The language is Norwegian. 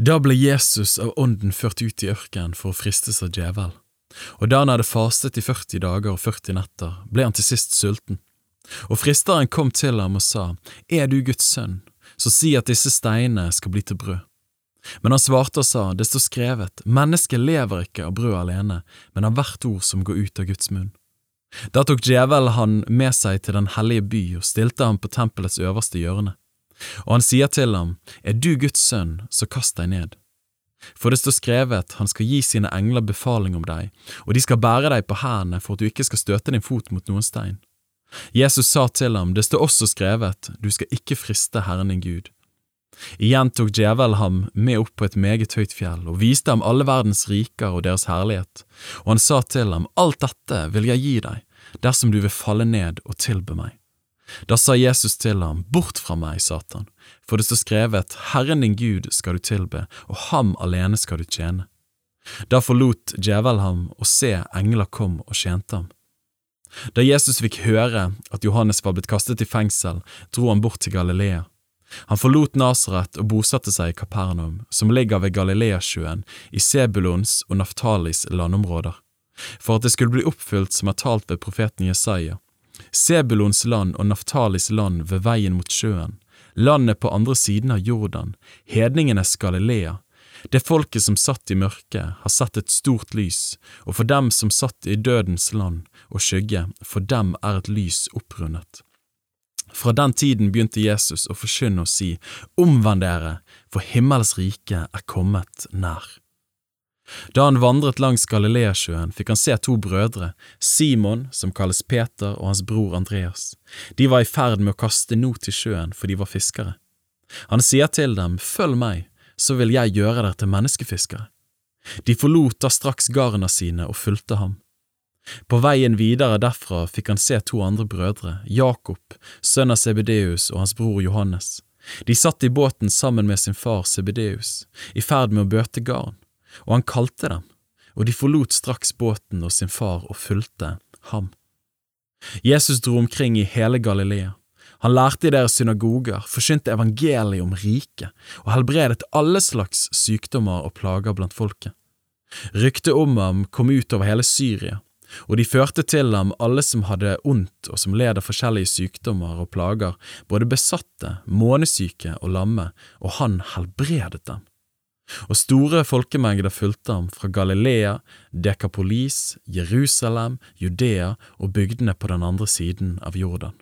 Da ble Jesus av ånden ført ut i ørkenen for å fristes av djevel. Og da han hadde fastet i 40 dager og 40 netter, ble han til sist sulten. Og fristeren kom til ham og sa, Er du Guds sønn, så si at disse steinene skal bli til brød. Men han svarte og sa, Det står skrevet, mennesket lever ikke av brød alene, men av hvert ord som går ut av Guds munn. Da tok djevelen han med seg til den hellige by og stilte ham på tempelets øverste hjørne. Og han sier til ham, Er du Guds sønn, så kast deg ned. For det står skrevet, han skal gi sine engler befaling om deg, og de skal bære deg på hendene for at du ikke skal støte din fot mot noen stein. Jesus sa til ham, det står også skrevet, du skal ikke friste Herren din Gud. Igjen tok djevelen ham med opp på et meget høyt fjell og viste ham alle verdens riker og deres herlighet, og han sa til ham, alt dette vil jeg gi deg, dersom du vil falle ned og tilbe meg. Da sa Jesus til ham, Bort fra meg, Satan, for det står skrevet, Herren din Gud skal du tilbe, og ham alene skal du tjene. Da forlot djevel ham, og se, engler kom og tjente ham. Da Jesus fikk høre at Johannes var blitt kastet i fengsel, dro han bort til Galilea. Han forlot Nasaret og bosatte seg i Kapernaum, som ligger ved Galileasjøen, i Sebulons og Naftalis landområder, for at det skulle bli oppfylt som er talt ved profeten Jesaja. Sebulons land og Naftalis land ved veien mot sjøen, landet på andre siden av Jordan, hedningenes Galilea. Det folket som satt i mørket, har sett et stort lys, og for dem som satt i dødens land og skygge, for dem er et lys opprundet. Fra den tiden begynte Jesus å forkynne og si, Omvend dere, for himmels rike er kommet nær. Da han vandret langs Galileasjøen, fikk han se to brødre, Simon, som kalles Peter, og hans bror Andreas. De var i ferd med å kaste not i sjøen, for de var fiskere. Han sier til dem, Følg meg, så vil jeg gjøre dere til menneskefiskere. De forlot da straks garna sine og fulgte ham. På veien videre derfra fikk han se to andre brødre, Jakob, sønn av Sebedeus og hans bror Johannes. De satt i båten sammen med sin far Sebedeus, i ferd med å bøte garn og han kalte dem, og de forlot straks båten og sin far og fulgte ham. Jesus dro omkring i hele Galilea. Han lærte i deres synagoger, forkynte evangeliet om riket og helbredet alle slags sykdommer og plager blant folket. Ryktet om ham kom ut over hele Syria, og de førte til ham alle som hadde ondt og som led av forskjellige sykdommer og plager, både besatte, månesyke og lamme, og han helbredet dem og store folkemengder fulgte ham fra Galilea, Dekapolis, Jerusalem, Judea og bygdene på den andre siden av Jordan.